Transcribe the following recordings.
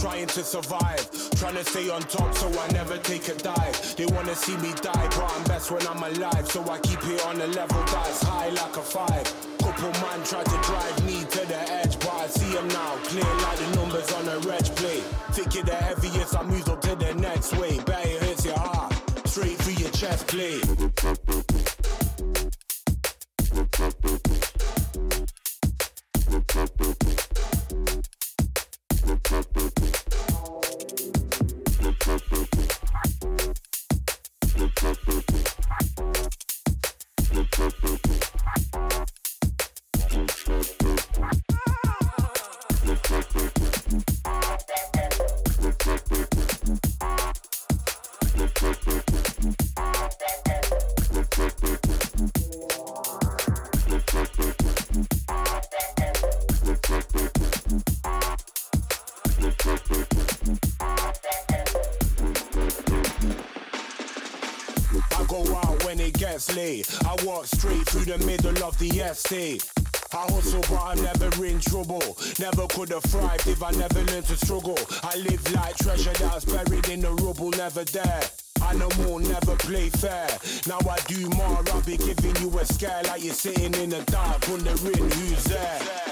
trying to survive. Trying to stay on top so I never take a dive. They wanna see me die, but I'm best when I'm alive. So I keep it on a level that's high like a five. Couple man tried to drive me to the edge, but I see them now. Clear like the numbers on a reg plate. Think it the heaviest, I move on to the next way. Bet it hits your heart, straight through your chest plate. I walk straight through the middle of the estate. I hustle, but I'm never in trouble. Never could have thrived if I never learned to struggle. I live like treasure that's buried in the rubble, never there. Animal never play fair. Now I do more, I'll be giving you a scare like you're sitting in the dark, wondering who's there.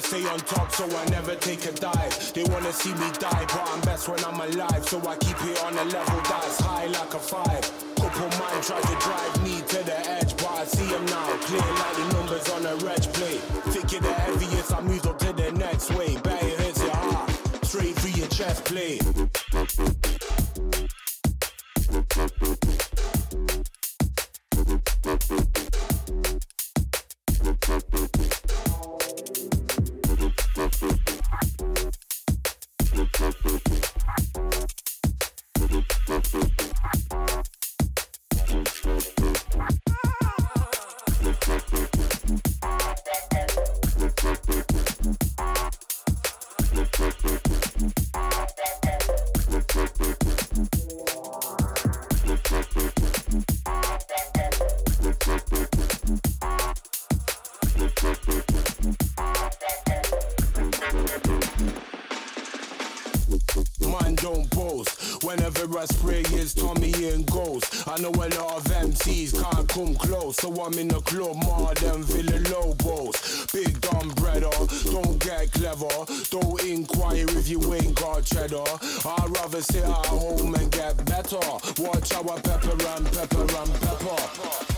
To stay on top so I never take a dive. They wanna see me die, but I'm best when I'm alive. So I keep it on a level that's high like a five. Couple mind try to drive me to the edge, but I see them now. Clear like the numbers on a reg plate. Thinking the heaviest, I move on to the next way. Bet it hits your heart, straight through your chest plate. So I'm in the club more than Villa Lobos. Big dumb brother, don't get clever. Don't inquire if you ain't got cheddar. I'd rather sit at home and get better. Watch our pepper and pepper and pepper.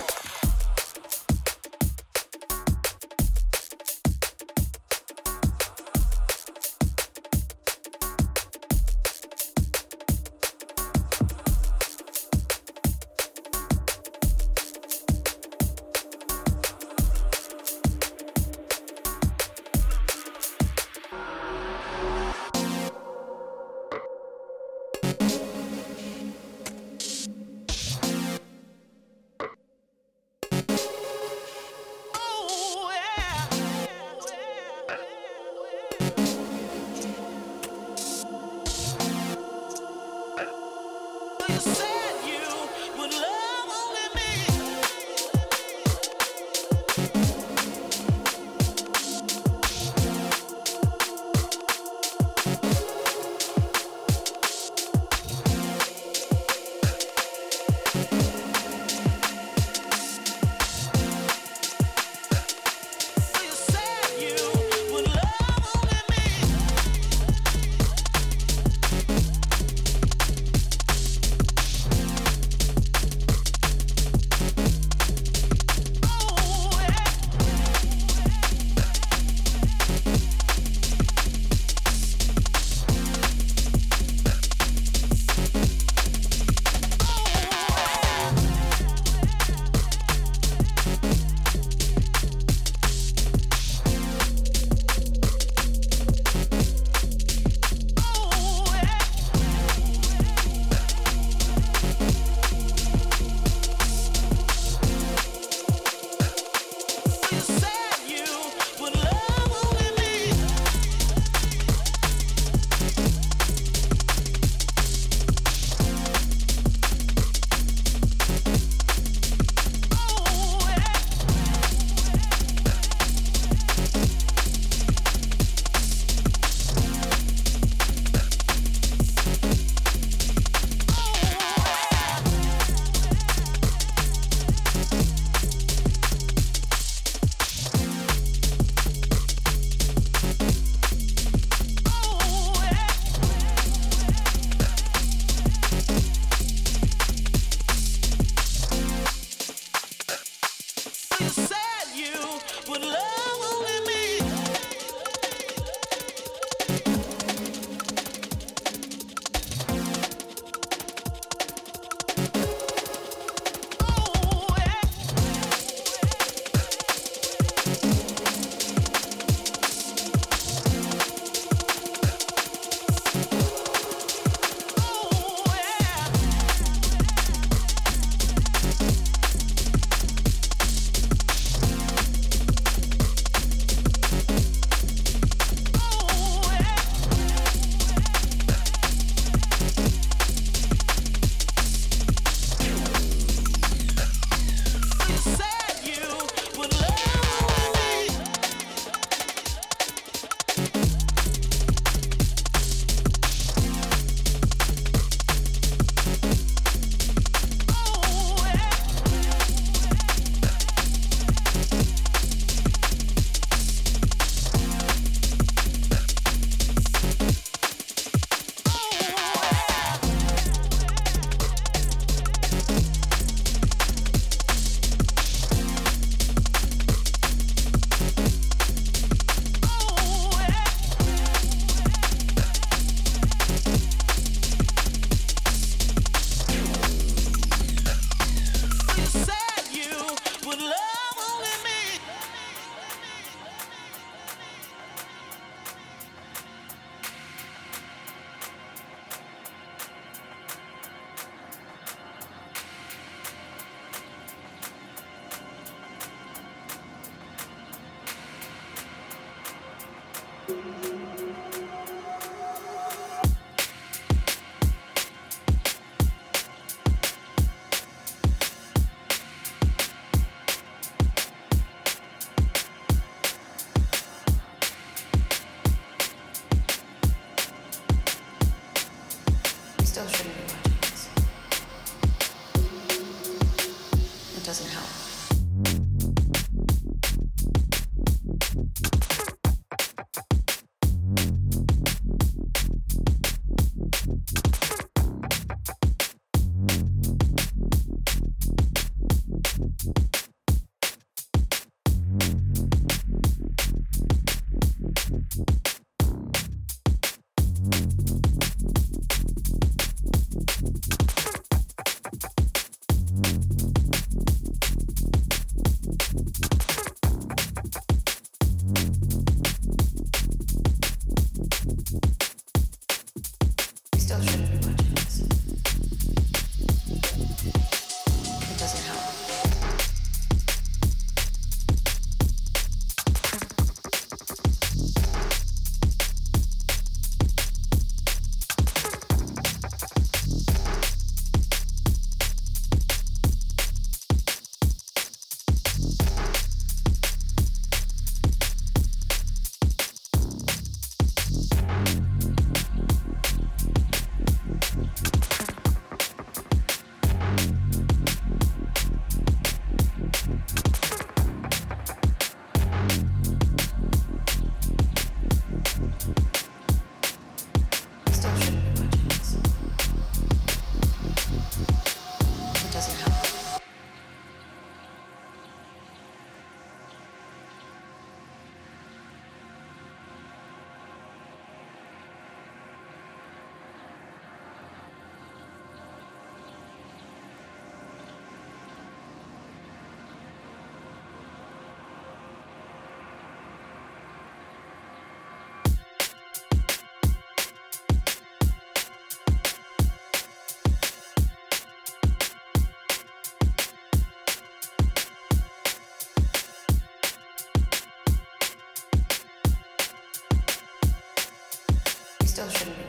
still shouldn't be.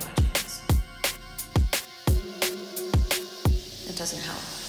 It doesn't help.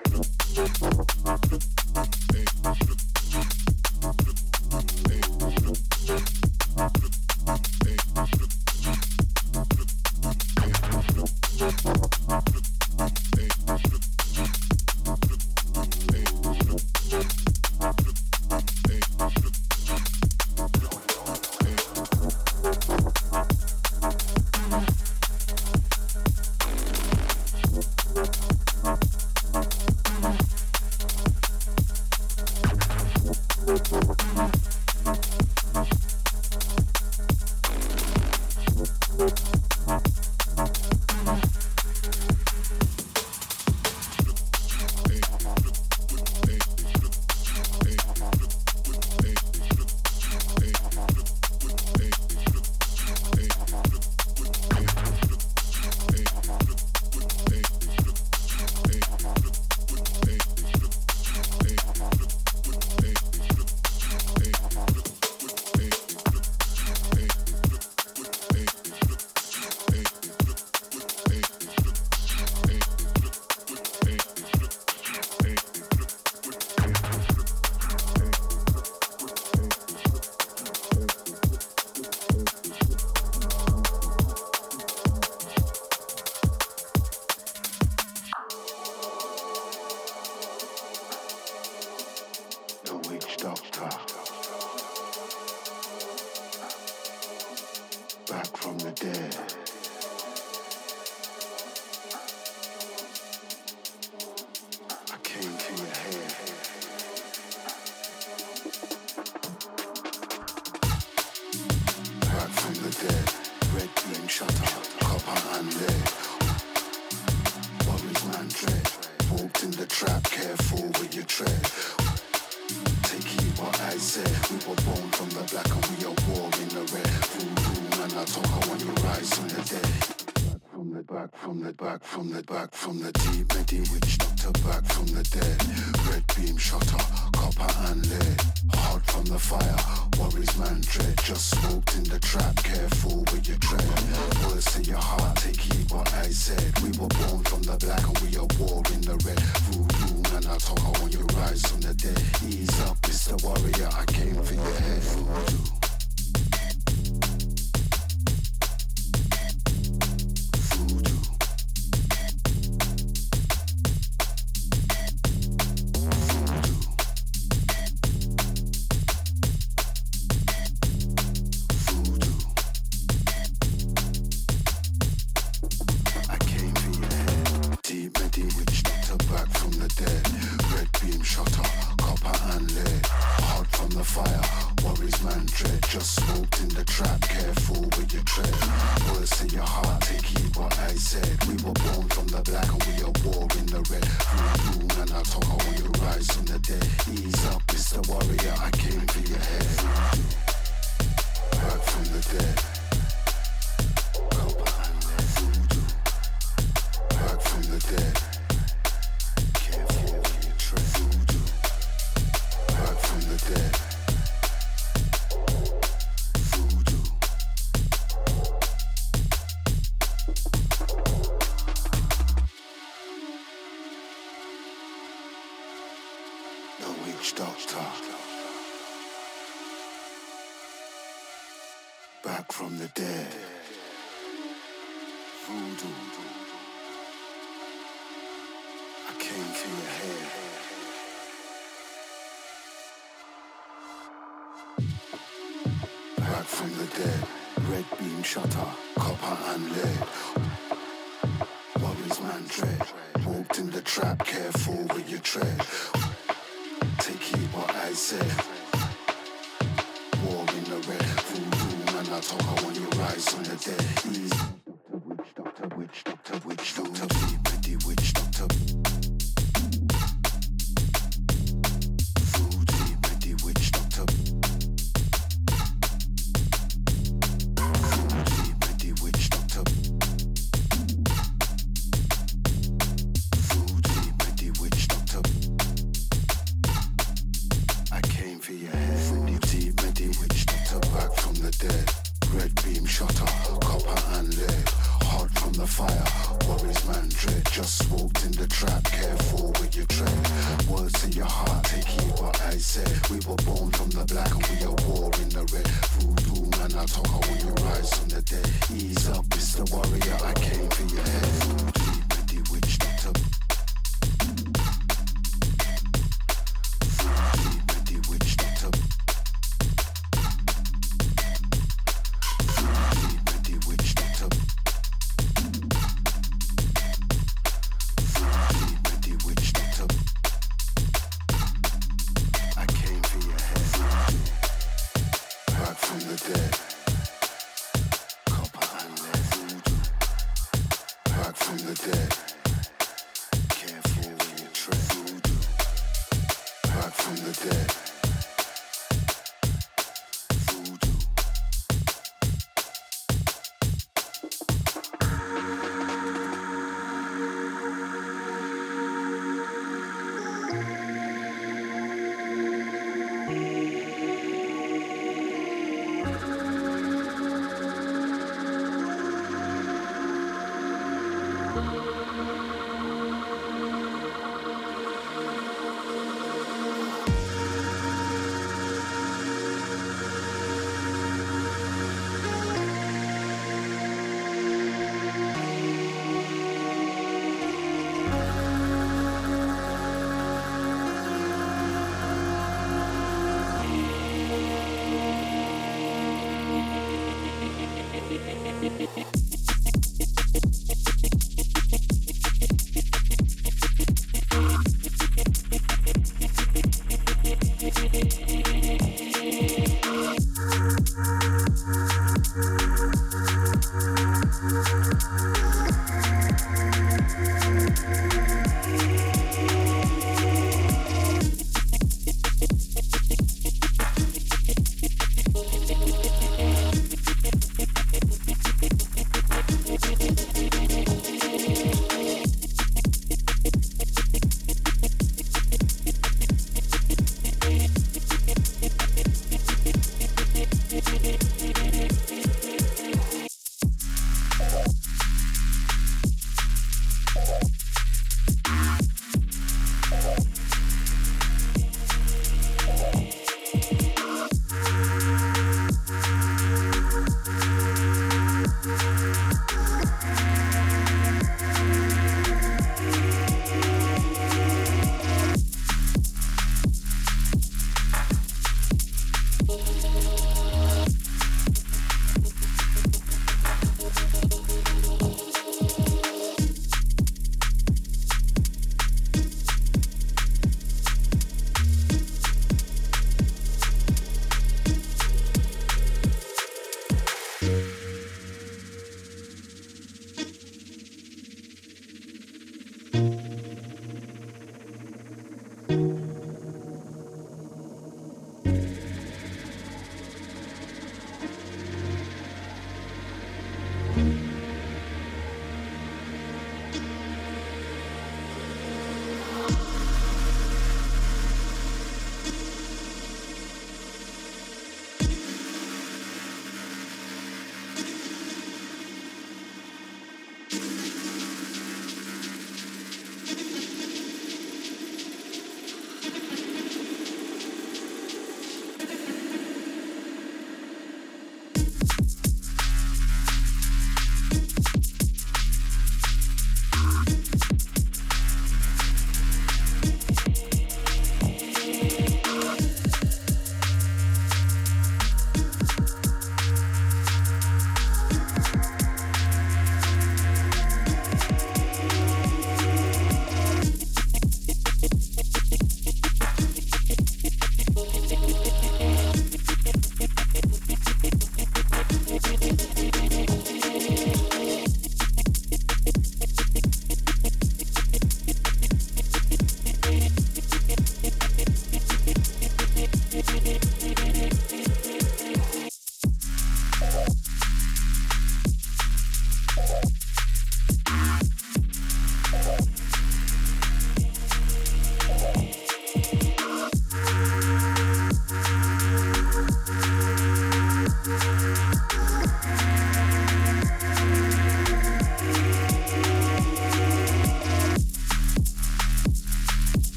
back from the deep, matey.